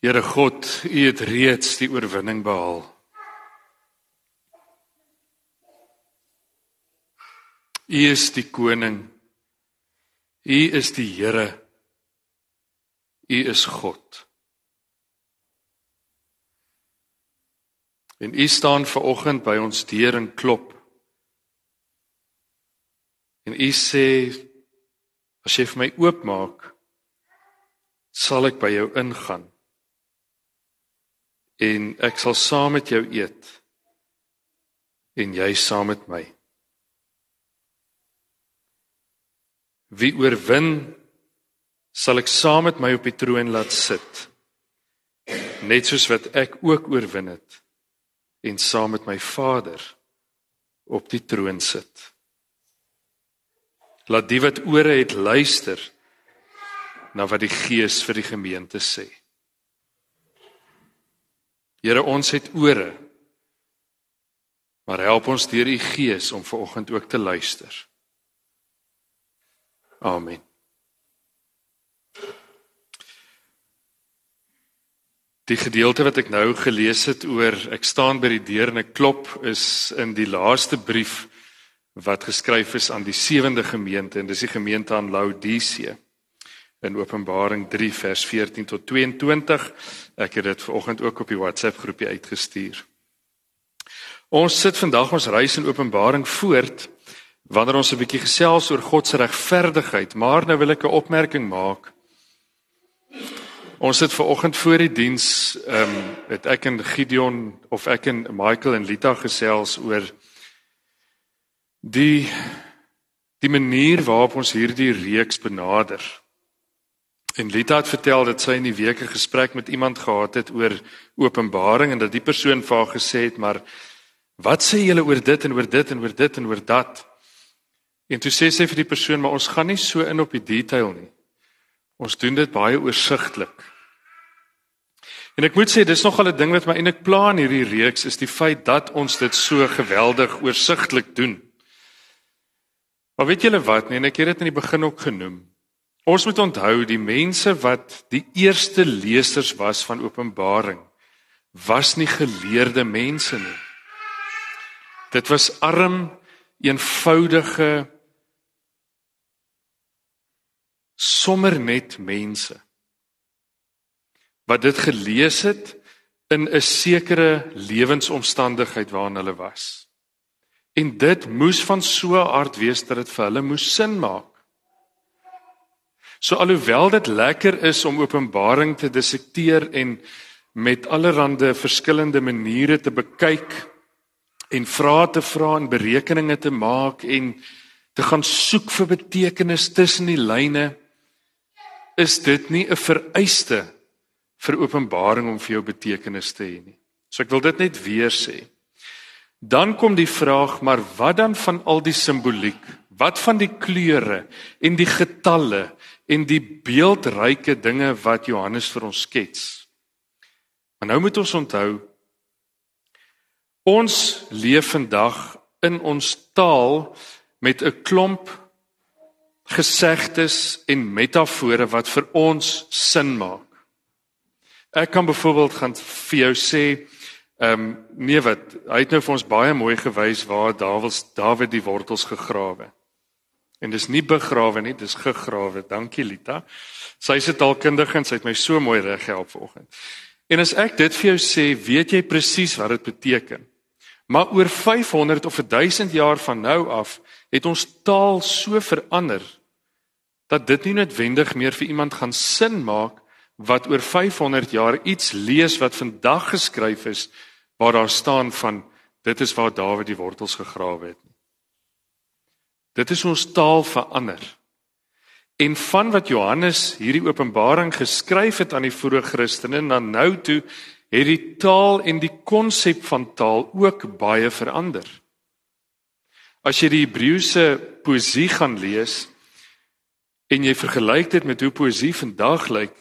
Here God, U het reeds die oorwinning behaal. U is die koning. U is die Here. U is God. En U staan ver oggend by ons deur en klop. En U sê as jy vir my oopmaak, sal ek by jou ingaan. En ek sal saam met jou eet en jy saam met my. Wie oorwin, sal ek saam met my op die troon laat sit. Net soos wat ek ook oorwin het en saam met my Vader op die troon sit. Laat die wat ore het luister na wat die Gees vir die gemeente sê. Here, ons het ore. Maar help ons deur u Gees om vanoggend ook te luister. Amen. Die gedeelte wat ek nou gelees het oor ek staan by die deur en ek klop is in die laaste brief wat geskryf is aan die sewende gemeente en dis die gemeente aan Laodicea in Openbaring 3 vers 14 tot 22. Ek het dit vanoggend ook op die WhatsApp groepie uitgestuur. Ons sit vandag ons reis in Openbaring voort wanneer ons 'n bietjie gesels oor God se regverdigheid, maar nou wil ek 'n opmerking maak. Ons sit ver oggend voor die diens, ehm um, het ek en Gideon of ek en Michael en Lita gesels oor die die manier waarop ons hierdie reeks benader. En Lita het vertel dat sy in die week 'n gesprek met iemand gehad het oor Openbaring en dat die persoon vir haar gesê het, "Maar wat sê julle oor dit en oor dit en oor dit en oor dat?" En toe sê sy vir die persoon, maar ons gaan nie so in op die detail nie. Ons doen dit baie oorsigtelik. En ek moet sê dis nogal 'n ding wat my eintlik pla in hierdie reeks is die feit dat ons dit so geweldig oorsigtelik doen. Maar weet julle wat, nee, en ek het dit in die begin ook genoem. Ons moet onthou die mense wat die eerste lesers was van Openbaring was nie geleerde mense nie. Dit was arm, eenvoudige sommer net mense wat dit gelees het in 'n sekere lewensomstandigheid waarin hulle was. En dit moes van so 'n aard wees dat dit vir hulle moes sin maak. So alhoewel dit lekker is om Openbaring te dissekteer en met allerlei verskillende maniere te bekyk en vrae te vra en berekeninge te maak en te gaan soek vir betekenis tussen die lyne is dit nie 'n vereiste vir openbaring om vir jou betekenis te hê nie. So ek wil dit net weer sê. Dan kom die vraag, maar wat dan van al die simboliek? Wat van die kleure en die getalle en die beeldryke dinge wat Johannes vir ons skets? Maar nou moet ons onthou ons leef vandag in ons taal met 'n klomp gesegdes en metafore wat vir ons sin maak. Ek kan byvoorbeeld gaan vir jou sê, ehm um, nee wat, hy het nou vir ons baie mooi gewys waar Dawid Dawid die wortels gegrawe. En dis nie begrawe nie, dis gegrawe. Dankie Lita. Sy is taalkundige en sy het my so mooi reg gehelp vanoggend. En as ek dit vir jou sê, weet jy presies wat dit beteken. Maar oor 500 of 1000 jaar van nou af het ons taal so verander dat dit nie noodwendig meer vir iemand gaan sin maak wat oor 500 jaar iets lees wat vandag geskryf is waar daar staan van dit is waar Dawid die wortels gegrawe het. Dit is ons taal verander. En van wat Johannes hierdie openbaring geskryf het aan die vroeë Christene na nou toe het die taal en die konsep van taal ook baie verander. As jy die Hebreëse poesie gaan lees, en jy vergelyk dit met hoe poësie vandag lyk,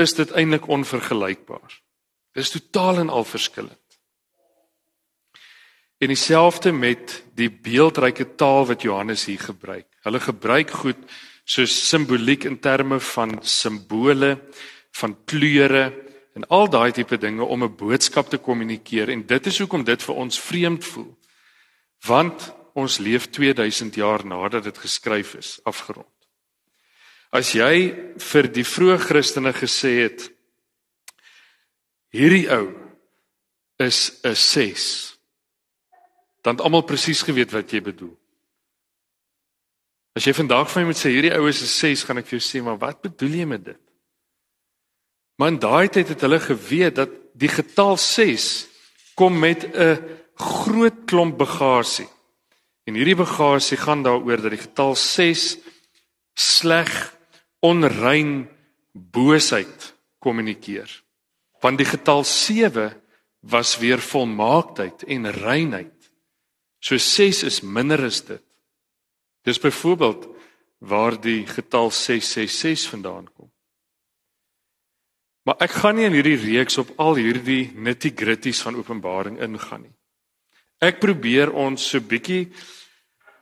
is dit eintlik onvergelykbaar. Dit is totaal en al verskillend. En dieselfde met die beeldryke taal wat Johannes hier gebruik. Hulle gebruik goed soos simboliek in terme van simbole, van kleure, en al daai tipe dinge om 'n boodskap te kommunikeer en dit is hoekom dit vir ons vreemd voel. Want ons leef 2000 jaar nadat dit geskryf is, afgerond. As jy vir die vroeë Christene gesê het hierdie ou is 'n 6, dan het almal presies geweet wat jy bedoel. As jy vandag vir my moet sê hierdie ou is 'n 6, gaan ek vir jou sê, maar wat bedoel jy met dit? Maar in daai tyd het hulle geweet dat die getal 6 kom met 'n groot klomp bagasie. En hierdie bagasie gaan daaroor dat die getal 6 sleg, onrein, boosheid kommunikeer. Want die getal 7 was weer volmaaktheid en reinheid. So 6 is minder as dit. Dis byvoorbeeld waar die getal 666 vandaan kom. Maar ek gaan nie in hierdie reeks op al hierdie nitty-gritties van Openbaring ingaan nie. Ek probeer ons so bietjie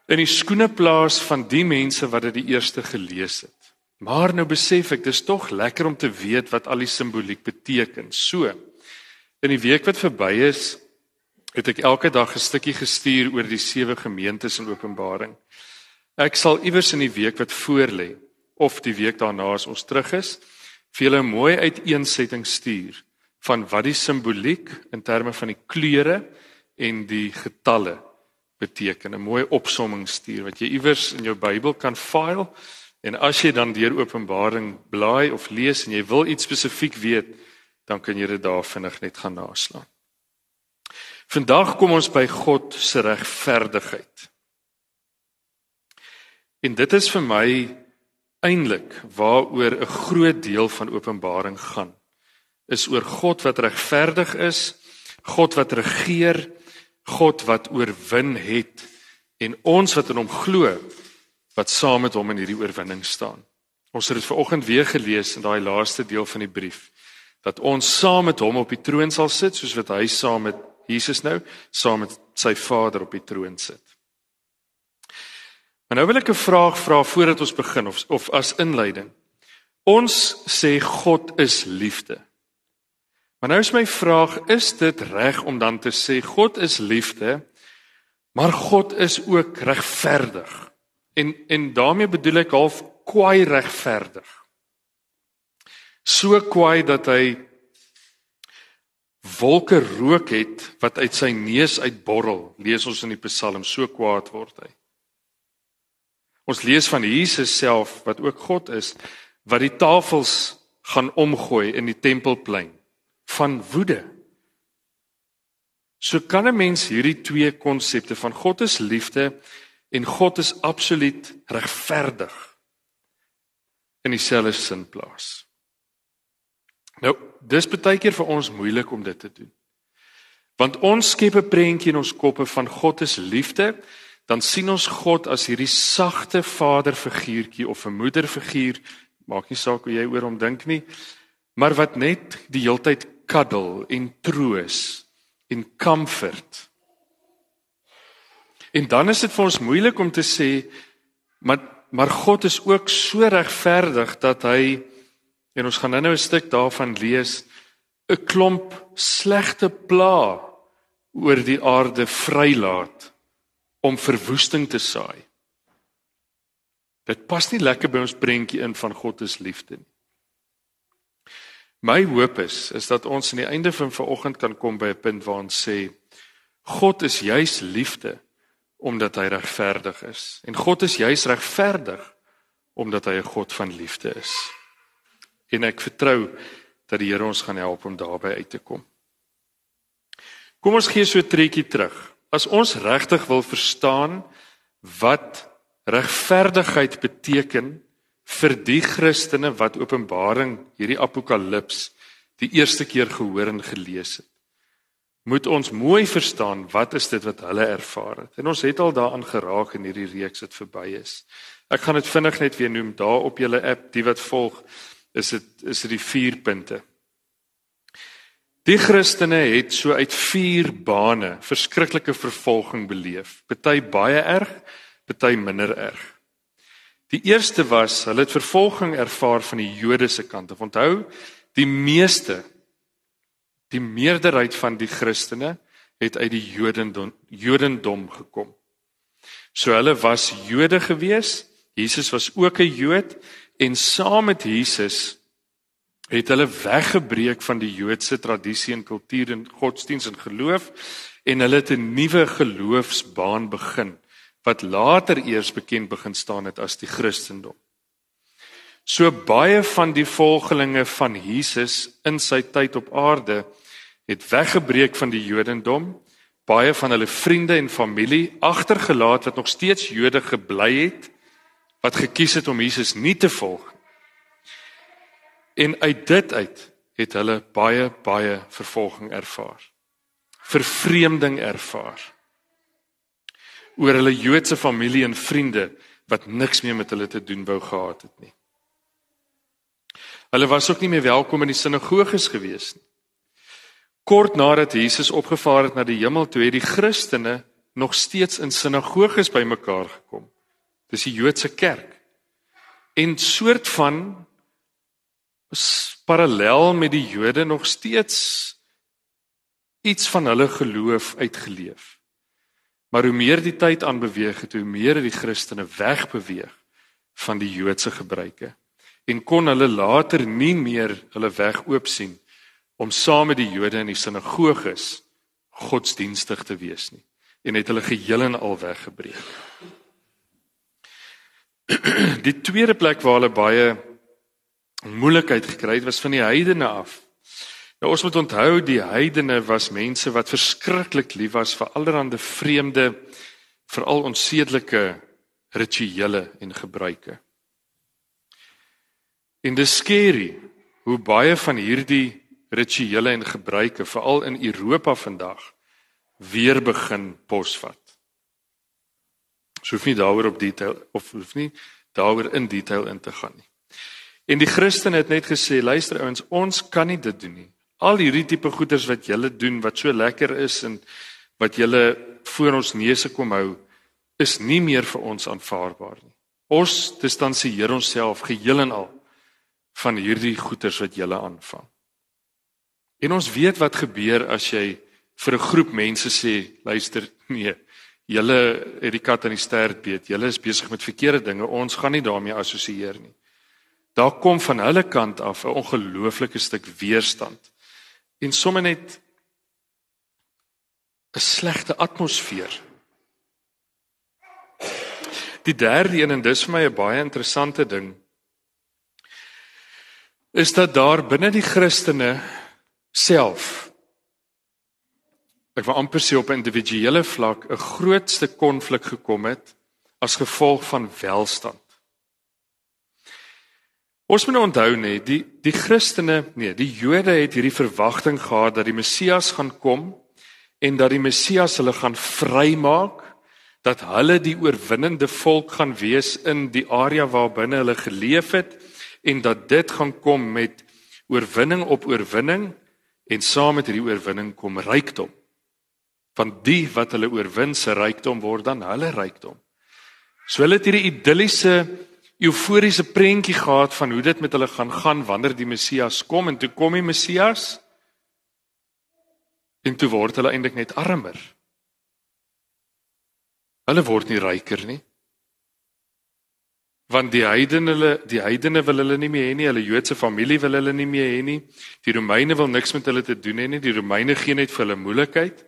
in die skoene plaas van die mense wat dit die eerste gelees het. Maar nou besef ek dis tog lekker om te weet wat al die simboliek beteken. So in die week wat verby is, het ek elke dag 'n stukkie gestuur oor die sewe gemeentes in Openbaring. Ek sal iewers in die week wat voorlê of die week daarna as ons terug is, vir julle 'n mooi uiteensetting stuur van wat die simboliek in terme van die kleure en die getalle beteken. 'n Mooi opsomming stuur wat jy iewers in jou Bybel kan file en as jy dan deur Openbaring blaai of lees en jy wil iets spesifiek weet, dan kan jy dit daar vinnig net gaan naslaan. Vandag kom ons by God se regverdigheid. En dit is vir my eintlik waaroor 'n groot deel van Openbaring gaan. Is oor God wat regverdig is, God wat regeer, God wat oorwin het en ons wat in hom glo wat saam met hom in hierdie oorwinning staan. Ons het dit vanoggend weer gelees in daai laaste deel van die brief dat ons saam met hom op die troon sal sit soos wat hy saam met Jesus nou saam met sy Vader op die troon sit. Maar nou wil ek 'n vraag vra voordat ons begin of of as inleiding. Ons sê God is liefde. Maar nou is my vraag, is dit reg om dan te sê God is liefde, maar God is ook regverdig? En en daarmee bedoel ek half kwaai regverdig. So kwaai dat hy wolke rook het wat uit sy neus uitborrel. Lees ons in die Psalm, so kwaad word hy. Ons lees van Jesus self wat ook God is wat die tafels gaan omgooi in die tempelplein van woede. So kan 'n mens hierdie twee konsepte van God is liefde en God is absoluut regverdig in dieselfde sin plaas. Nou, dis baie keer vir ons moeilik om dit te doen. Want ons skep 'n prentjie in ons koppe van God is liefde dan sien ons God as hierdie sagte vaderfiguurtjie of 'n moederfiguur, maak nie saak hoe jy oor hom dink nie, maar wat net die heeltyd kuddel en troos en comfort. En dan is dit vir ons moeilik om te sê maar maar God is ook so regverdig dat hy en ons gaan nou-nou 'n stuk daarvan lees 'n klomp slegte pla oor die aarde vrylaat om verwoesting te saai. Dit pas nie lekker by ons prentjie in van God is liefde nie. My hoop is is dat ons aan die einde van vanoggend kan kom by 'n punt waar ons sê God is juis liefde omdat hy regverdig is en God is juis regverdig omdat hy 'n God van liefde is. En ek vertrou dat die Here ons gaan help om daarby uit te kom. Kom ons gee so 'n trekkie terug. As ons regtig wil verstaan wat regverdigheid beteken vir die Christene wat Openbaring hierdie Apokalips die eerste keer gehoor en gelees het, moet ons mooi verstaan wat is dit wat hulle ervaar het. En ons het al daaraan geraak in hierdie reeks wat verby is. Ek gaan dit vinnig net weer noem daar op julle app, die wat volg, is dit is dit die 4 punte. Die Christene het so uit vier bane verskriklike vervolging beleef. Party baie erg, party minder erg. Die eerste was hulle het vervolging ervaar van die Jode se kant. Onthou, die meeste Die meerderheid van die Christene het uit die Jodendom Jodendom gekom. So hulle was Jode gewees. Jesus was ook 'n Jood en saam met Jesus het hulle weggebreek van die Joodse tradisie en kultuur en godsdiens en geloof en hulle het 'n nuwe geloofsbaan begin wat later eers bekend begin staan het as die Christendom. So baie van die volgelinge van Jesus in sy tyd op aarde het weggebreek van die Jodendom, baie van hulle vriende en familie agtergelaat wat nog steeds Jode gebly het wat gekies het om Jesus nie te volg. En uit dit uit het hulle baie baie vervolging ervaar. Vervreemding ervaar. oor hulle Joodse familie en vriende wat niks meer met hulle te doen wou gehad het nie. Hulle was ook nie meer welkom in die sinagoges gewees nie. Kort nadat Jesus opgevaar het na die hemel toe het die Christene nog steeds in sinagoges bymekaar gekom. Dis die Joodse kerk. En soort van parallel met die Jode nog steeds iets van hulle geloof uitgeleef. Maar hoe meer die tyd aanbeweeg het, hoe meer het die Christene wegbeweeg van die Joodse gebruike en kon hulle later nie meer hulle weg oop sien om saam met die Jode in die sinagoges godsdienstig te wees nie en het hulle geheel en al weggebreek. Die tweede plek waar hulle baie moeilikheid gekry het was van die heidene af. Nou ons moet onthou die heidene was mense wat verskriklik lief was vir allerlei vreemde veral onsedelike rituele en gebruike. En dis skerry hoe baie van hierdie rituele en gebruike veral in Europa vandag weer begin posvat. So hoef nie daaroor op detail of hoef nie daaroor in detail in te gaan nie. En die Christen het net gesê, luister ouens, ons kan nie dit doen nie. Al hierdie tipe goeders wat julle doen wat so lekker is en wat julle voor ons neuse kom hou, is nie meer vir ons aanvaarbaar nie. Ons distansieer onsself geheel en al van hierdie goeders wat julle aanvang. En ons weet wat gebeur as jy vir 'n groep mense sê, luister, nee, julle het die kat aan die stert beet. Julle is besig met verkeerde dinge. Ons gaan nie daarmee assosieer nie. Daar kom van hulle kant af 'n ongelooflike stuk weerstand. En sommer net 'n slegte atmosfeer. Die derde een en dis vir my 'n baie interessante ding is dat daar binne die Christene self ek wil amper sê op 'n individuele vlak 'n grootste konflik gekom het as gevolg van welstand. Ons moet nou onthou net die die Christene, nee, die Jode het hierdie verwagting gehad dat die Messias gaan kom en dat die Messias hulle gaan vrymaak, dat hulle die oorwinnende volk gaan wees in die area waarbinne hulle geleef het en dat dit gaan kom met oorwinning op oorwinning en saam met hierdie oorwinning kom rykdom. Van die wat hulle oorwin se rykdom word dan hulle rykdom. So hulle het hierdie idilliese euforiese prentjie gehad van hoe dit met hulle gaan gaan wanneer die Messias kom en toe kom die Messias en toe word hulle eintlik net armer. Hulle word nie ryker nie want die heidene hulle die heidene wil hulle nie meer hê nie, hulle Joodse familie wil hulle nie meer hê nie. Die Romeine wil niks met hulle te doen hê nie. Die Romeine gee net vir hulle moeilikheid.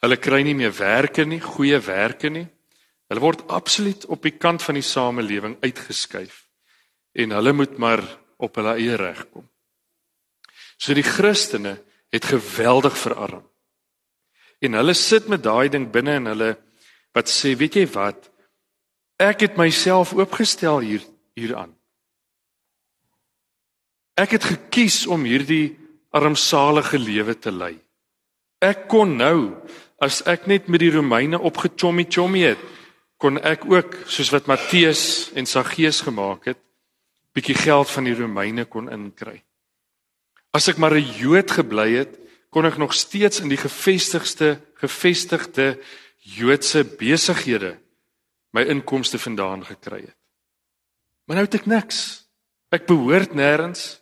Hulle kry nie meer werke nie, goeie werke nie. Hulle word absoluut op die kant van die samelewing uitgeskuif en hulle moet maar op hulle eie reg kom. So die Christene het geweldig verarm. En hulle sit met daai ding binne in hulle wat sê, weet jy wat? Ek het myself oopgestel hier hieraan. Ek het gekies om hierdie armsalige lewe te lei. Ek kon nou as ek net met die Romeine opgechommy chommy het, kon ek ook soos wat Matteus en Saggeus gemaak het, bietjie geld van die Romeine kon inkry. As ek maar 'n Jood gebly het, kon ek nog steeds in die gevestigde gevestigde Joodse besighede my inkomste vandaan gekry het. Maar nou het ek niks. Ek behoort nêrens.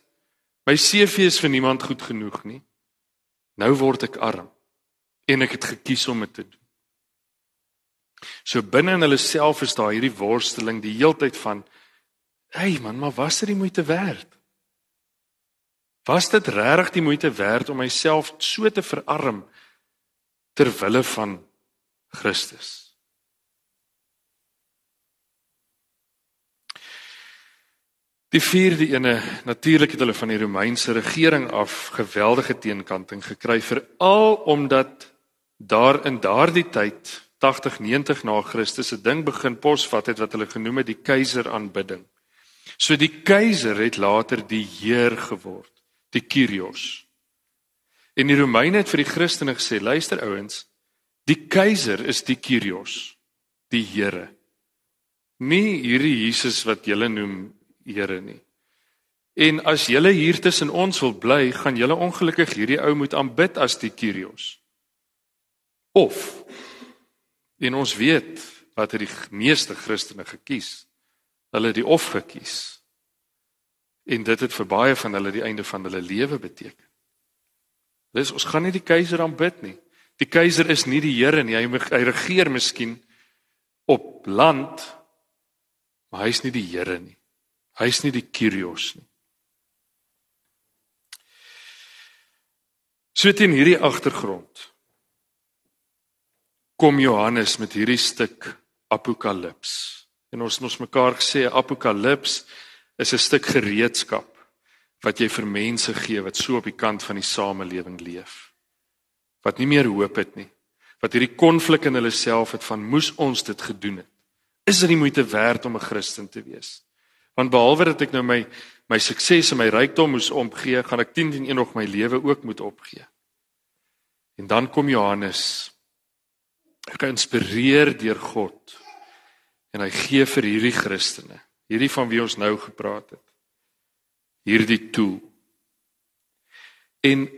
My CV is vir niemand goed genoeg nie. Nou word ek arm en ek het gekies om dit te doen. So binne in hulle self is daar hierdie worsteling die heeltyd van hey man, maar was dit die moeite werd? Was dit regtig die moeite werd om myself so te verarm ter wille van Christus? Die vierde ene, natuurlik het hulle van die Romeinse regering af geweldige teenkanting gekry veral omdat daar in daardie tyd 80 90 na Christus 'n ding begin posvat het wat hulle genoem het die keiser aanbidding. So die keiser het later die heer geword, die Kyrios. En die Romeine het vir die Christene gesê, luister ouens, die keiser is die Kyrios, die Here. Nie hierdie Jesus wat julle noem Here nie. En as julle hier tussen ons wil bly, gaan julle ongelukkig hierdie ou moet aanbid as die Kyrios. Of en ons weet wat het die meeste Christene gekies. Hulle het die of gekies. En dit het vir baie van hulle die einde van hulle lewe beteken. Dis ons gaan nie die keiser aanbid nie. Die keiser is nie die Here nie. Hy hy regeer miskien op land, maar hy is nie die Here nie. Hy's nie die Kyrios nie. So teen hierdie agtergrond kom Johannes met hierdie stuk Apokalips. En ons het ons mekaar gesê Apokalips is 'n stuk gereedskap wat jy vir mense gee wat so op die kant van die samelewing leef. Wat nie meer hoop het nie. Wat hierdie konflik in hulle self het van moes ons dit gedoen het. Is dit nie moeite werd om 'n Christen te wees? Want behalwe dat ek nou my my sukses en my rykdom moes opgee, gaan ek 10 teen 1 nog my lewe ook moet opgee. En dan kom Johannes. Geïnspireer deur God. En hy gee vir hierdie Christene, hierdie van wie ons nou gepraat het, hierdie tool. En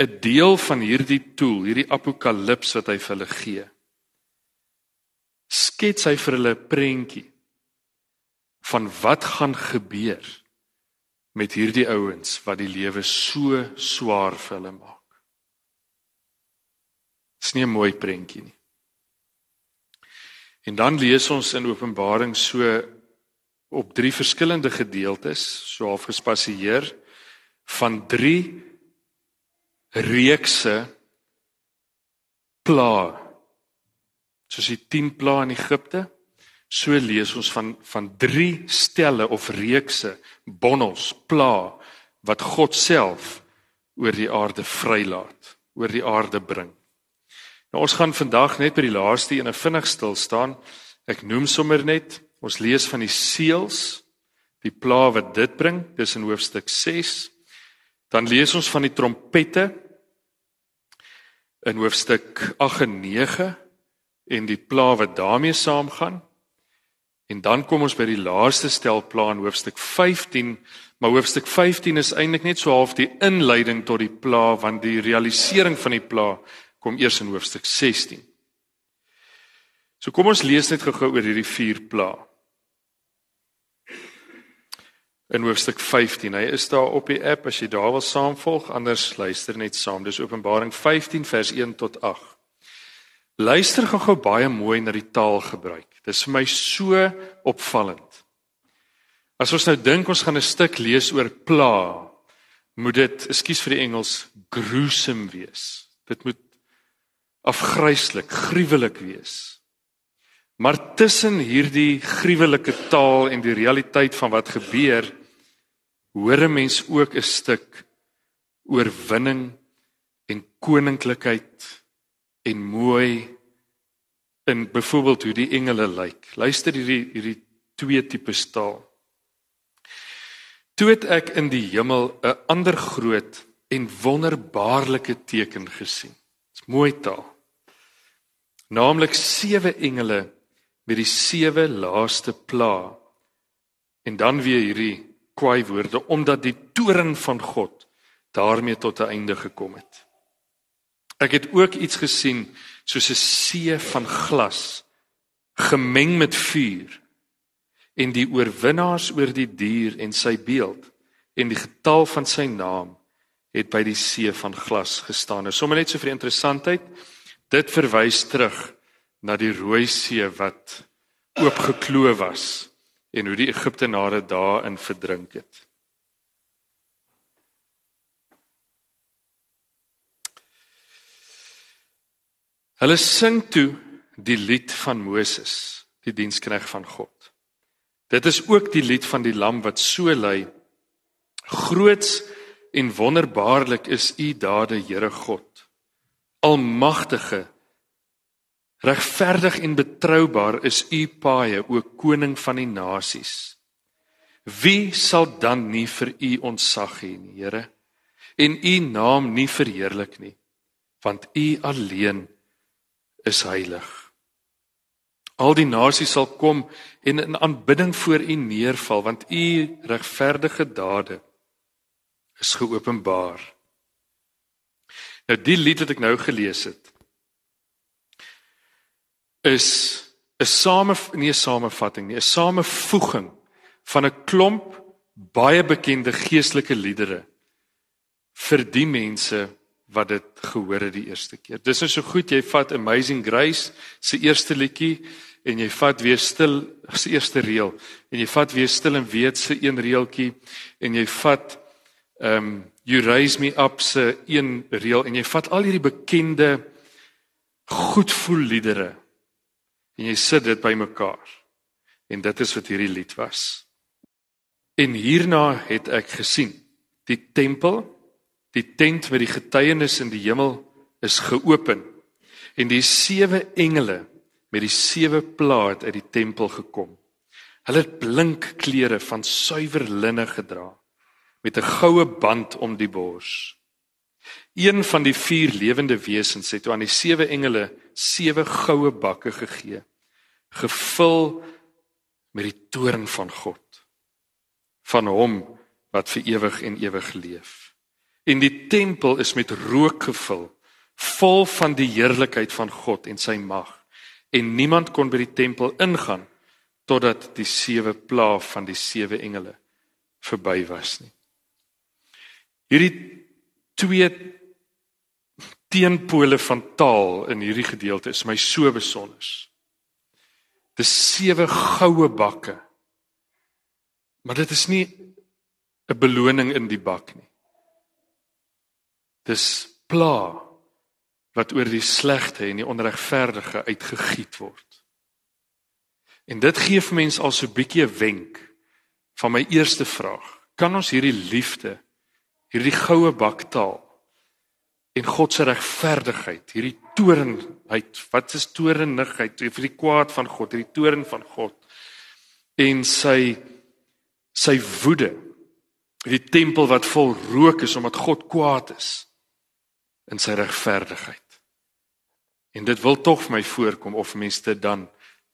'n deel van hierdie tool, hierdie apokalips wat hy vir hulle gee, skets hy vir hulle 'n prentjie van wat gaan gebeur met hierdie ouens wat die lewe so swaar vir hulle maak. Dis nie 'n mooi prentjie nie. En dan lees ons in Openbaring so op drie verskillende gedeeltes, so half gespasieer van drie reekse pla. Soos die 10 pla in Egipte, So lees ons van van drie stelle of reekse bonnels pla wat God self oor die aarde vrylaat, oor die aarde bring. Nou ons gaan vandag net by die laaste een vinnig stil staan. Ek noem sommer net, ons lees van die seels, die pla wat dit bring, dis in hoofstuk 6. Dan lees ons van die trompette in hoofstuk 8 en 9 en die pla wat daarmee saamgaan. En dan kom ons by die laaste stelplan hoofstuk 15, maar hoofstuk 15 is eintlik net so half die inleiding tot die pla want die realisering van die pla kom eers in hoofstuk 16. So kom ons lees net gou-gou oor hierdie vier pla. In hoofstuk 15, hy is daar op die app as jy daar wil saamvolg, anders luister net saam. Dis Openbaring 15 vers 1 tot 8. Luister gou-gou baie mooi na die taalgebruik. Dis vir my so opvallend. As ons nou dink ons gaan 'n stuk lees oor pla, moet dit, ekskuus vir die Engels, gruesome wees. Dit moet afgryslik, gruwelik wees. Maar tussen hierdie gruwelike taal en die realiteit van wat gebeur, hoor 'n mens ook 'n stuk oorwinning en koninklikheid en mooi in byvoorbeeld hoe die engele lyk. Luister hierdie hierdie twee tipe taal. Toe het ek in die hemel 'n ander groot en wonderbaarlike teken gesien. Dit's mooi taal. Naamlik sewe engele met die sewe laaste pla. En dan weer hierdie kwaai woorde omdat die toren van God daarmee tot 'n einde gekom het. Ek het ook iets gesien soos 'n see van glas gemeng met vuur en die oorwinnaars oor die dier en sy beeld en die getal van sy naam het by die see van glas gestaan. Nou sommer net so vir interessantheid, dit verwys terug na die Rooi See wat oopgekloof was en hoe die Egiptenare daarin verdrink het. Hulle sing toe die lied van Moses, die dienskneg van God. Dit is ook die lied van die lam wat so lui: Groots en wonderbaarlik is u dade, Here God. Almagtige Regverdig en betroubaar is u paaie, o koning van die nasies. Wie sal dan nie vir u ontsag hê nie, Here? En u naam nie verheerlik nie, want u alleen is heilig. Al die nasies sal kom en in aanbidding voor u neerval, want u regverdige dade is geopenbaar. Nou die lied wat ek nou gelees het, is 'n same nie 'n samevatting nie, 'n samevoeging van 'n klomp baie bekende geestelike liedere vir die mense wat dit gehoor het die eerste keer. Dis is nou so goed jy vat Amazing Grace se eerste liedjie en jy vat weer stil se eerste reël en jy vat weer stil en weet se een reeltjie en jy vat ehm um, you raise me up se een reël en jy vat al hierdie bekende goedvoel liedere en jy sit dit bymekaar. En dit is wat hierdie lied was. En hierna het ek gesien die tempel, die tent met die getuienis in die hemel is geopen en die sewe engele met die sewe plaat uit die tempel gekom. Hulle het blink klere van suiwer linne gedra met 'n goue band om die bors. Een van die vier lewende wesens het toe aan die sewe engele sewe goue bakke gegee gevul met die toorn van God van hom wat vir ewig en ewig leef. En die tempel is met rook gevul, vol van die heerlikheid van God en sy mag. En niemand kon by die tempel ingaan totdat die sewe plaag van die sewe engele verby was nie. Hierdie twee teenpole van taal in hierdie gedeelte is my so besonder. Dis sewe goue bakke. Maar dit is nie 'n beloning in die bak nie. Dis pla wat oor die slegte en die onregverdige uitgegiet word. En dit gee vir mense al so 'n bietjie 'n wenk van my eerste vraag. Kan ons hierdie liefde, hierdie goue baktaal en God se regverdigheid, hierdie torenheid, wat is torenigheid, vir die kwaad van God, hierdie toren van God en sy sy woede. Die tempel wat vol rook is omdat God kwaad is in sy regverdigheid. En dit wil tog vir my voorkom of mense dan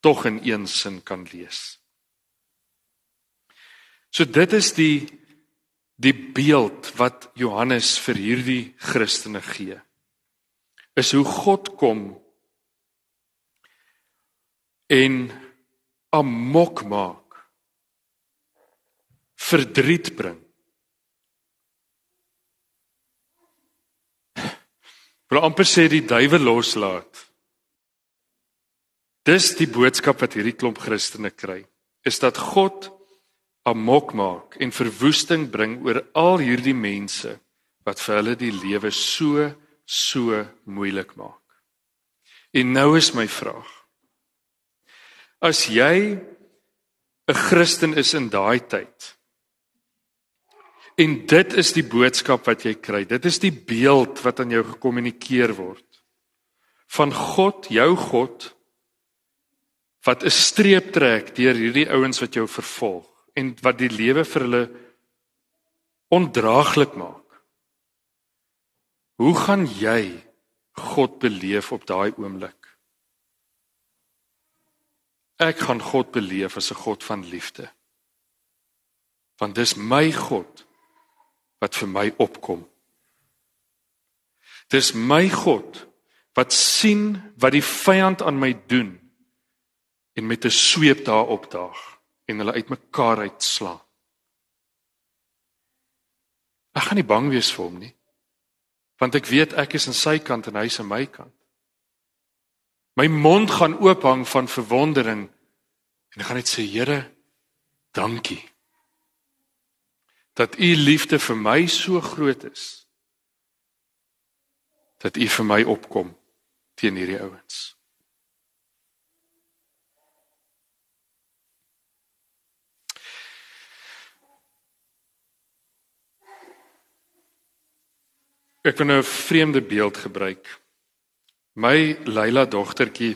tog in een sin kan lees. So dit is die die beeld wat Johannes vir hierdie Christene gee is hoe God kom en amok maak verdriet bring. Wil amper sê die duiwel loslaat. Dis die boodskap wat hierdie klomp Christene kry is dat God amok maak en verwoesting bring oor al hierdie mense wat vir hulle die lewe so so moeilik maak. En nou is my vraag. As jy 'n Christen is in daai tyd en dit is die boodskap wat jy kry. Dit is die beeld wat aan jou gekommunikeer word van God, jou God wat 'n streep trek deur hierdie ouens wat jou vervolg en wat die lewe vir hulle ondraaglik maak. Hoe gaan jy God beleef op daai oomblik? Ek gaan God beleef as 'n God van liefde. Want dis my God wat vir my opkom. Dis my God wat sien wat die vyand aan my doen en met 'n sweep daar opdaag en hulle uitmekaar uitslaan. Ek gaan nie bang wees vir hom nie. Want ek weet ek is aan sy kant en hy is aan my kant. My mond gaan oop hang van verwondering en ek gaan net sê Here, dankie. Dat u liefde vir my so groot is. Dat u vir my opkom teen hierdie ouens. Ek wil nou 'n vreemde beeld gebruik. My Leila dogtertjie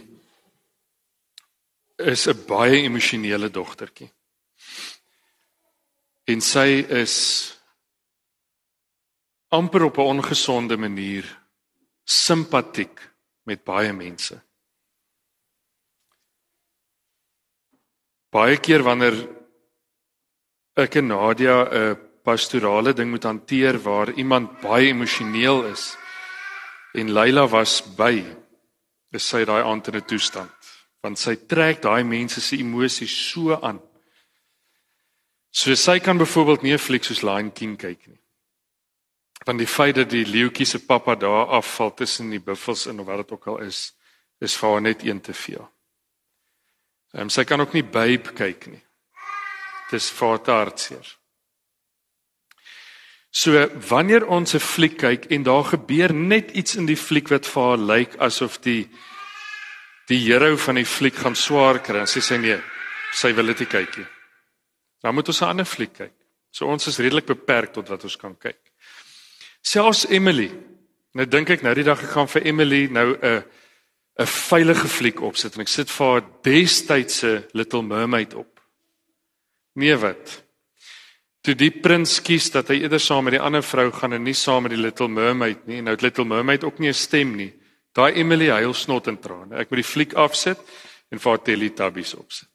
is 'n baie emosionele dogtertjie. En sy is amper op 'n ongesonde manier simpatiek met baie mense. Baie keer wanneer ek en Nadia 'n pastorale ding moet hanteer waar iemand baie emosioneel is, en Leila was by is sy daai aand in 'n toestand want sy trek daai mense se emosies so aan. So sy kan byvoorbeeld nie 'n fliek soos Lion King kyk nie. Want die feit dat die leeuetjie se pappa daar afval tussen die buffels in of wat dit ook al is, is vir haar net een te veel. Ehm um, sy kan ook nie Babe kyk nie. Dis vir haar hartseer. So wanneer ons 'n fliek kyk en daar gebeur net iets in die fliek wat vir haar lyk asof die die hero van die fliek gaan swaar kry en sy sê nee, sy wil dit nie kyk nie. Dan moet ons 'n ander fliek kyk. So ons is redelik beperk tot wat ons kan kyk. Selfs Emily. Nou dink ek nou die dag ek gaan vir Emily nou 'n 'n veilige fliek opsit en ek sit vir haar destydse Little Mermaid op. Nee wat? Toe die prins kies dat hy eerder saam met die ander vrou gaan en nie saam met die Little Mermaid nie. Nou het Little Mermaid ook nie 'n stem nie. Daai Emily huil snot en trane. Ek moet die fliek afsit en vir Teletubbies opsit.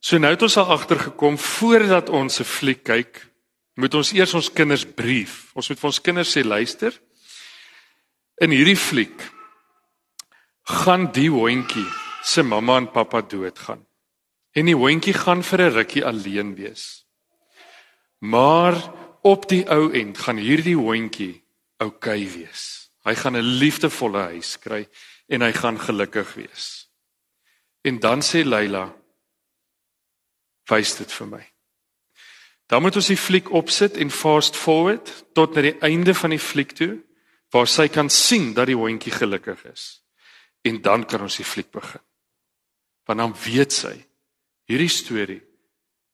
So nou het ons al agtergekom voordat ons 'n fliek kyk, moet ons eers ons kinders brief. Ons moet vir ons kinders sê luister. In hierdie fliek gaan die hondjie se mamma en pappa doodgaan. En die hondjie gaan vir 'n rukkie alleen wees. Maar op die ou end gaan hierdie hondjie oukei okay wees. Hy gaan 'n liefdevolle huis kry en hy gaan gelukkig wees. En dan sê Leila: "Wys dit vir my." Dan moet ons die fliek opsit en fast forward tot na die einde van die fliek toe waar sy kan sien dat die hondjie gelukkig is. En dan kan ons die fliek begin. Want dan weet sy Hierdie storie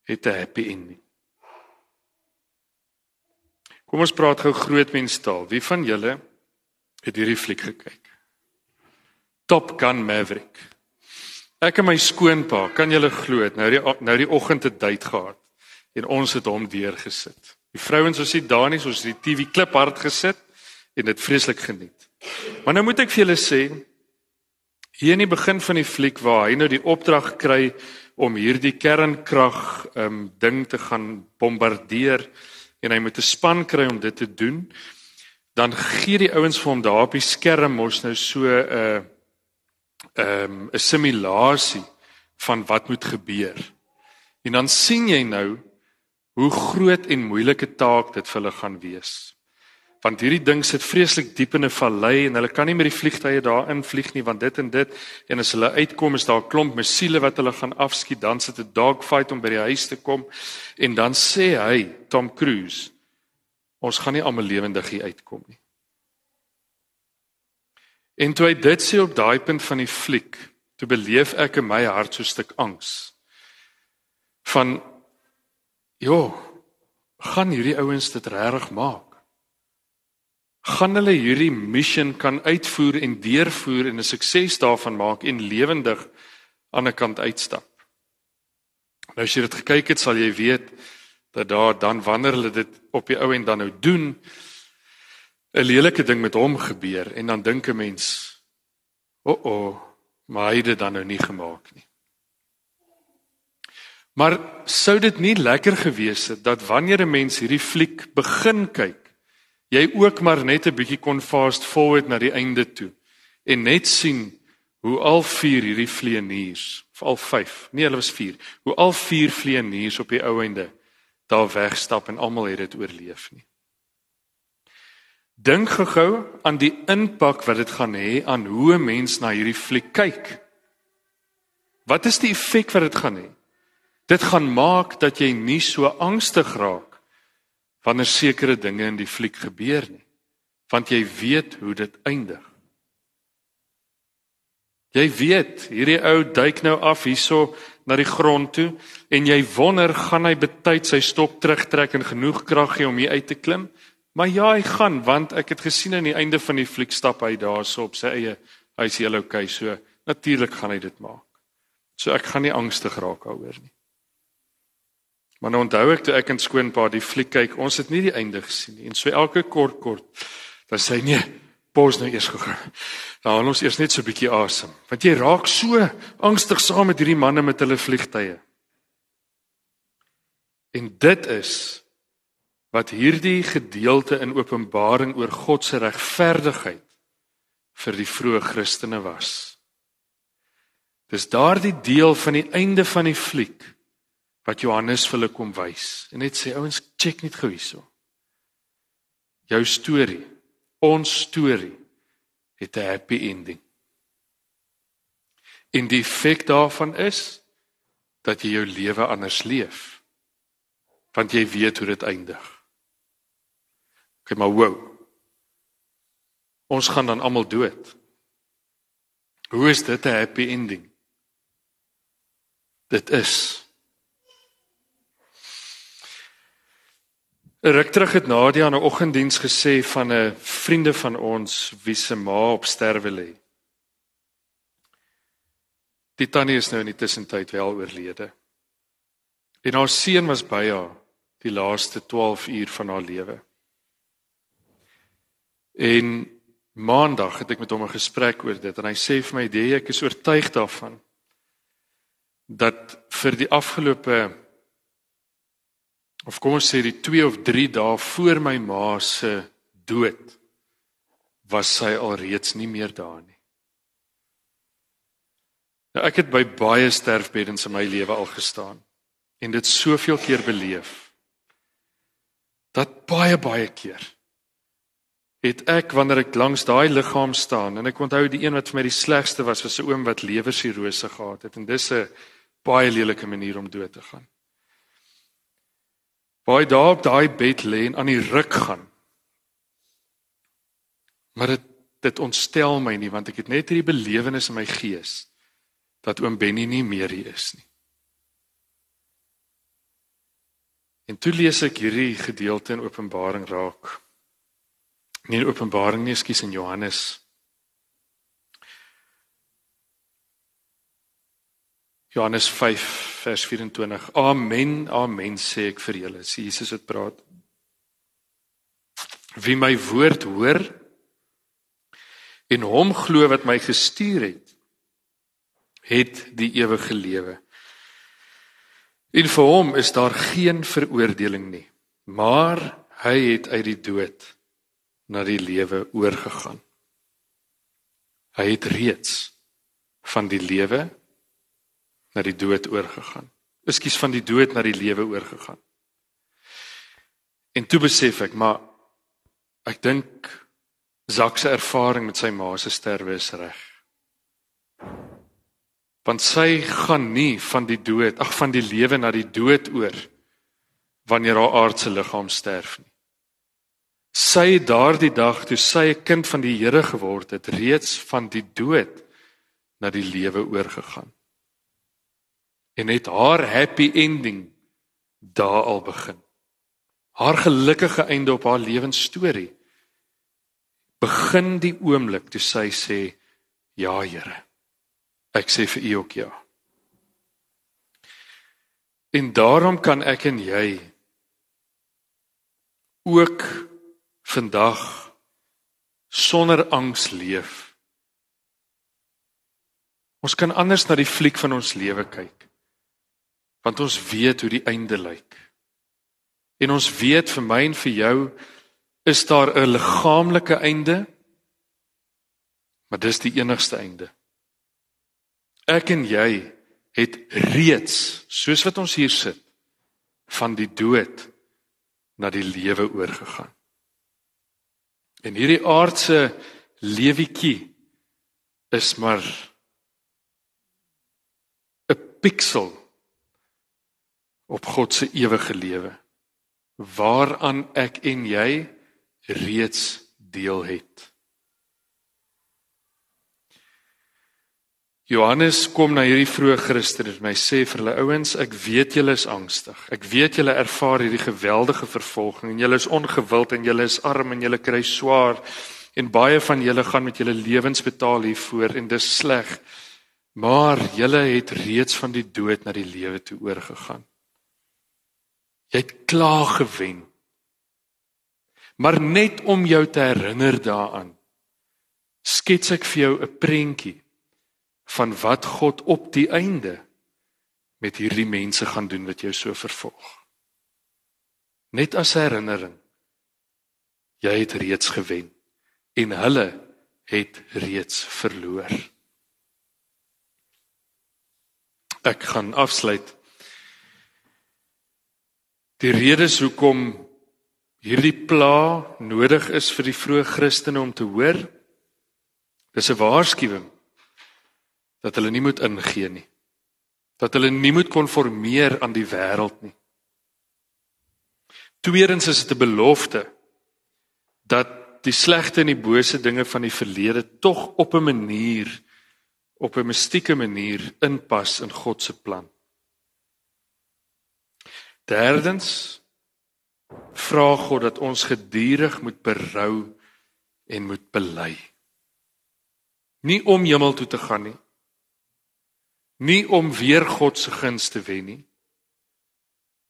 het 'n happy ending. Kom ons praat gou groot menstaal. Wie van julle het hierdie fliek gekyk? Top Gun Maverick. Ek en my skoonpa, kan julle glo, nou die nou die oggend het date gehad en ons het hom weer gesit. Die vrouens was nie daar nie, ons het die TV klip hard gesit en dit vreeslik geniet. Maar nou moet ek vir julle sê, hier in die begin van die fliek waar hy nou die opdrag kry om hierdie kernkrag um ding te gaan bombardeer en hy moet 'n span kry om dit te doen dan gee die ouens vir hom daar op die skerm mos nou so 'n uh, um 'n simulasie van wat moet gebeur. En dan sien jy nou hoe groot en moeilike taak dit vir hulle gaan wees want hierdie ding sit vreeslik diep in 'n vallei en hulle kan nie met die vliegtye daarin vlieg nie want dit en dit en as hulle uitkom is daar 'n klomp missiele wat hulle gaan afskiet. Dan sit 'n dogfight om by die huis te kom. En dan sê hy Tom Cruise ons gaan nie almal lewendig hier uitkom nie. En toe hy dit sê op daai punt van die fliek toe beleef ek in my hart so 'n stuk angs van jo gaan hierdie ouens dit regtig maak gaan hulle hierdie mission kan uitvoer en deurvoer en 'n sukses daarvan maak en lewendig aan 'n kant uitstap. Nou as jy dit gekyk het, sal jy weet dat daar dan wanneer hulle dit op die ou en dan nou doen 'n lelike ding met hom gebeur en dan dink 'n mens, "O, oh oh, maar hy het dit dan nou nie gemaak nie." Maar sou dit nie lekker gewees het dat wanneer 'n mens hierdie fliek begin kyk jy ook maar net 'n bietjie kon fast forward na die einde toe en net sien hoe al vier hierdie vleeniers, of al 5, nee hulle was 4, hoe al vier vleeniers op die ou einde daar wegstap en almal het dit oorleef nie. Dink gou aan die impak wat dit gaan hê aan hoe 'n mens na hierdie fliek kyk. Wat is die effek wat dit gaan hê? Dit gaan maak dat jy nie so angstig raak wanneer sekere dinge in die fliek gebeur nie, want jy weet hoe dit eindig. Jy weet, hierdie ou duik nou af hierso na die grond toe en jy wonder gaan hy betyds sy stok terugtrek en genoeg krag hê om hier uit te klim? Maar ja, hy gaan want ek het gesien aan die einde van die fliek stap hy daarso op sy eie hy's heel okay, so natuurlik gaan hy dit maak. So ek gaan nie angstig raak daaroor nie. Maar nou onthou ek toe ek en skoonpa die fliek kyk, ons het nie die einde gesien nie. En so elke kort kort dan sê nee, pos nou eers gegaan. Dan haal ons eers net so 'n bietjie asem, want jy raak so angstig saam met hierdie manne met hulle vliegtye. En dit is wat hierdie gedeelte in Openbaring oor God se regverdigheid vir die vroeë Christene was. Dis daardie deel van die einde van die fliek wat Johannes vir hulle kom wys en net sê ouens check net gou hierso. Jou storie, ons storie het 'n happy ending. En die effek daarvan is dat jy jou lewe anders leef. Want jy weet hoe dit eindig. Okay, maar wow. Ons gaan dan almal dood. Hoe is dit 'n happy ending? Dit is. Ruk terug het Nadia aan 'n oggenddiens gesê van 'n vriende van ons wie se ma op sterwe lê. Die tannie is nou in die tussentyd wel oorlede. En haar seun was by haar die laaste 12 uur van haar lewe. En maandag het ek met hom 'n gesprek oor dit en hy sê vir my, "Die ek is oortuig daarvan dat vir die afgelope of kom ons sê die 2 of 3 dae voor my ma se dood was sy alreeds nie meer daar nie." Nou ek het by baie sterfbeddens in my lewe al gestaan en dit soveel keer beleef dat baie baie keer het ek wanneer ek langs daai liggaam staan en ek onthou die een wat vir my die slegste was was 'n oom wat lewersirose gehad het en dis 'n baie lelike manier om dood te gaan. Baie daar op daai bed lê en aan die ruk gaan. Maar dit dit ontstel my nie want ek het net hierdie belewenis in my gees dat oom Benny nie meer hier is nie. En toe lees ek hierdie gedeelte in Openbaring raak nie in Openbaring nie, skus in Johannes. Johannes 5 vers 24. Amen, amen sê ek vir julle. Sê Jesus het praat. Wie my woord hoor en hom glo wat my gestuur het, het die ewige lewe. En vir hom is daar geen veroordeling nie, maar hy het uit die dood na die lewe oorgegaan. Hy het reeds van die lewe na die dood oorgegaan. Ekskuus van die dood na die lewe oorgegaan. En toe besef ek, maar ek dink Zak se ervaring met sy ma se sterwe is reg. Want sy gaan nie van die dood, ag van die lewe na die dood oor wanneer haar aardse liggaam sterf nie. Sy het daardie dag toe sy 'n kind van die Here geword het, reeds van die dood na die lewe oorgegaan. En het haar happy ending daar al begin. Haar gelukkige einde op haar lewensstorie begin die oomblik toe sy sê ja Here. Ek sê vir u ook ja. En daarom kan ek en jy ook vandag sonder angs leef. Ons kan anders na die fliek van ons lewe kyk. Want ons weet hoe die einde lyk. En ons weet vir my en vir jou is daar 'n liggaamlike einde. Maar dis die enigste einde. Ek en jy het reeds, soos wat ons hier sit, van die dood na die lewe oorgegaan. En hierdie aardse lewetjie is maar 'n piksel op God se ewige lewe waaraan ek en jy reeds deel het. Johannes kom na hierdie vroeë Christene en hy sê vir hulle ouens, ek weet julle is angstig. Ek weet julle ervaar hierdie geweldige vervolging en julle is ongewild en julle is arm en julle kry swaar en baie van julle gaan met julle lewens betaal hiervoor en dis sleg. Maar julle het reeds van die dood na die lewe toe oorgegaan. Jy het klaar gewen. Maar net om jou te herinner daaraan, skets ek vir jou 'n prentjie van wat God op die einde met hierdie mense gaan doen wat jou so vervolg. Net as herinnering. Jy het reeds gewen en hulle het reeds verloor. Ek gaan afsluit. Die redes hoekom hierdie pla nodig is vir die vroeë Christene om te hoor, dis 'n waarskuwing dat hulle nie moet ingee nie. Dat hulle nie moet konformeer aan die wêreld nie. Tweedens is dit 'n belofte dat die slegte en die bose dinge van die verlede tog op 'n manier op 'n mistieke manier inpas in God se plan. Derdens vra God dat ons gedurig moet berou en moet bely. Nie om hemel toe te gaan nie, nie om weer God se guns te wen nie.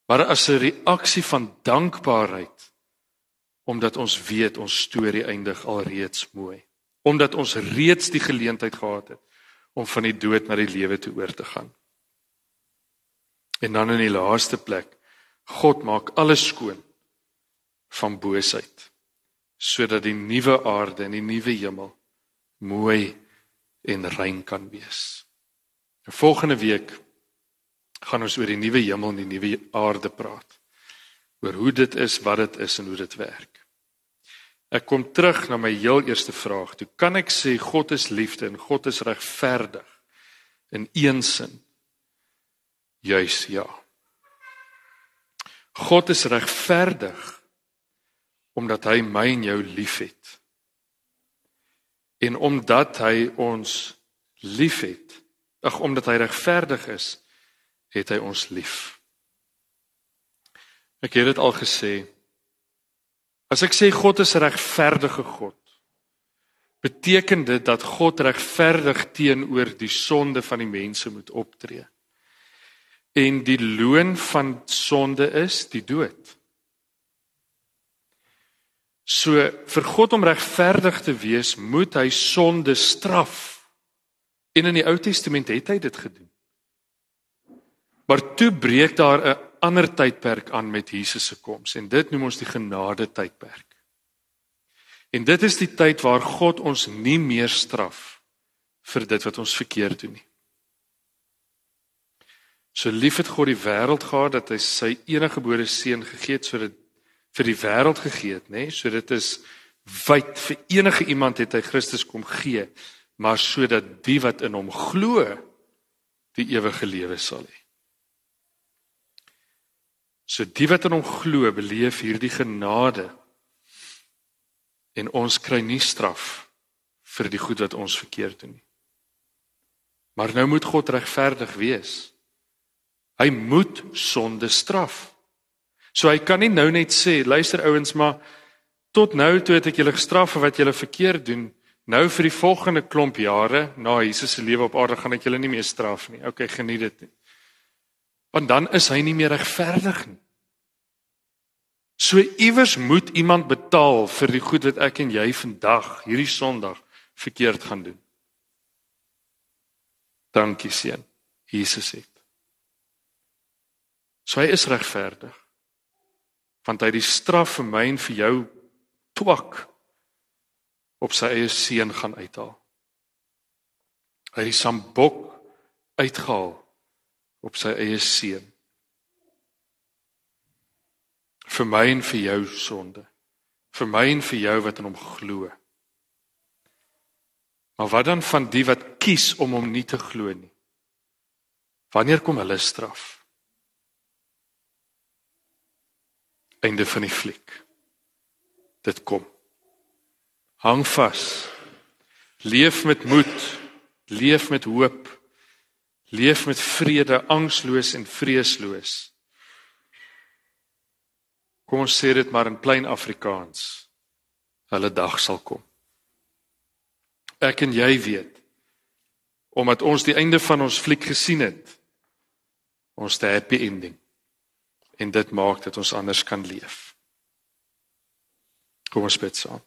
Maar as 'n reaksie van dankbaarheid omdat ons weet ons storie eindig alreeds mooi. Omdat ons reeds die geleentheid gehad het om van die dood na die lewe toe oor te gaan. En dan in die laaste plek God maak alles skoon van boosheid sodat die nuwe aarde en die nuwe hemel mooi en rein kan wees. Volgende week gaan ons oor die nuwe hemel en die nuwe aarde praat. Oor hoe dit is, wat dit is en hoe dit werk. Ek kom terug na my heel eerste vraag. Hoe kan ek sê God is liefde en God is regverdig in een sin? Juis ja. God is regverdig omdat hy my en jou liefhet. En omdat hy ons liefhet, Ag omdat hy regverdig is, het hy ons lief. Ek het dit al gesê. As ek sê God is regverdige God, beteken dit dat God regverdig teenoor die sonde van die mense moet optree. En die loon van sonde is die dood. So vir God om regverdig te wees, moet hy sonde straf. En in die Ou Testament het hy dit gedoen. Maar toe breek daar 'n ander tydperk aan met Jesus se koms en dit noem ons die genade tydperk. En dit is die tyd waar God ons nie meer straf vir dit wat ons verkeerd doen nie. So lief het God die wêreld gehad dat hy sy enige gebore seun gegee het sodat vir die wêreld gegee het, nê? So dit is wyd vir enige iemand het hy Christus kom gee maar sodat die wat in hom glo die ewige lewe sal hê. So die wat in hom glo, beleef hierdie genade en ons kry nie straf vir die goed wat ons verkeerd doen nie. Maar nou moet God regverdig wees. Hy moet sonde straf. So hy kan nie nou net sê, luister ouens, maar tot nou toe het ek julle gestraf vir wat julle verkeerd doen. Nou vir die volgende klomp jare na Jesus se lewe op aarde gaan ek julle nie meer straf nie. Okay, geniet dit. Want dan is hy nie meer regverdig nie. So iewers moet iemand betaal vir die goed wat ek en jy vandag, hierdie Sondag, verkeerd gaan doen. Dankie seun. Jesus het. So hy is regverdig. Want hy het die straf vir my en vir jou twak op sy eie seun gaan uithaal. Hy het die sambok uitgehaal op sy eie seun. vir my en vir jou sonde vir my en vir jou wat in hom glo. Maar wat dan van die wat kies om hom nie te glo nie? Wanneer kom hulle straf? Einde van die fliek. Dit kom. Hang vas. Leef met moed. Leef met hoop. Leef met vrede, angsloos en vreesloos. Kom ons sê dit maar in plain Afrikaans. Hulle dag sal kom. Ek en jy weet omdat ons die einde van ons fliek gesien het. Ons te happy ending. En dit maak dat ons anders kan leef. Kom ons bid saam.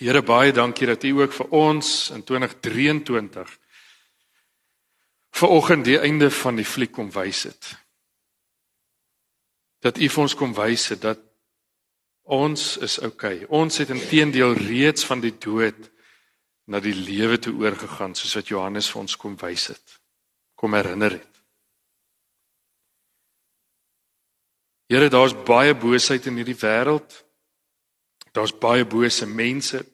Here baie dankie dat U ook vir ons in 2023 vanoggend die einde van die fliek kom wys het. Dat U vir ons kom wys het dat ons is. Okay. Ons het intedeel reeds van die dood na die lewe toe oorgegaan soos wat Johannes vir ons kom wys het. Kom herinner het. Here, daar's baie boosheid in hierdie wêreld. Daar's baie bose mense.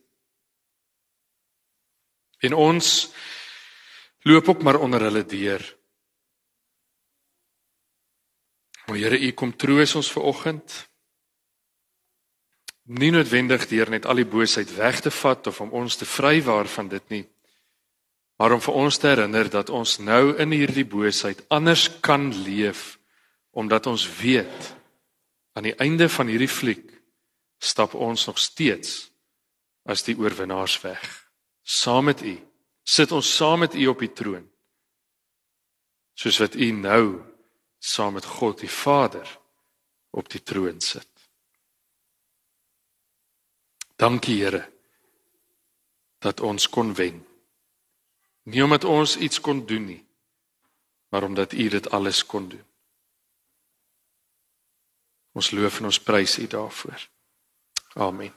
En ons loop ook maar onder hulle deur. Maar Here, U kom troos ons ver oggend nie noodwendig deur net al die boosheid weg te vat of om ons te vrywaar van dit nie maar om vir ons te herinner dat ons nou in hierdie boosheid anders kan leef omdat ons weet aan die einde van hierdie fliek stap ons nog steeds as die oorwinnaars weg saam met u sit ons saam met u op die troon soos wat u nou saam met God die Vader op die troon sit Dankie Here dat ons kon wen. Nie omdat ons iets kon doen nie, maar omdat U dit alles kon doen. Ons loof en ons prys U daarvoor. Amen.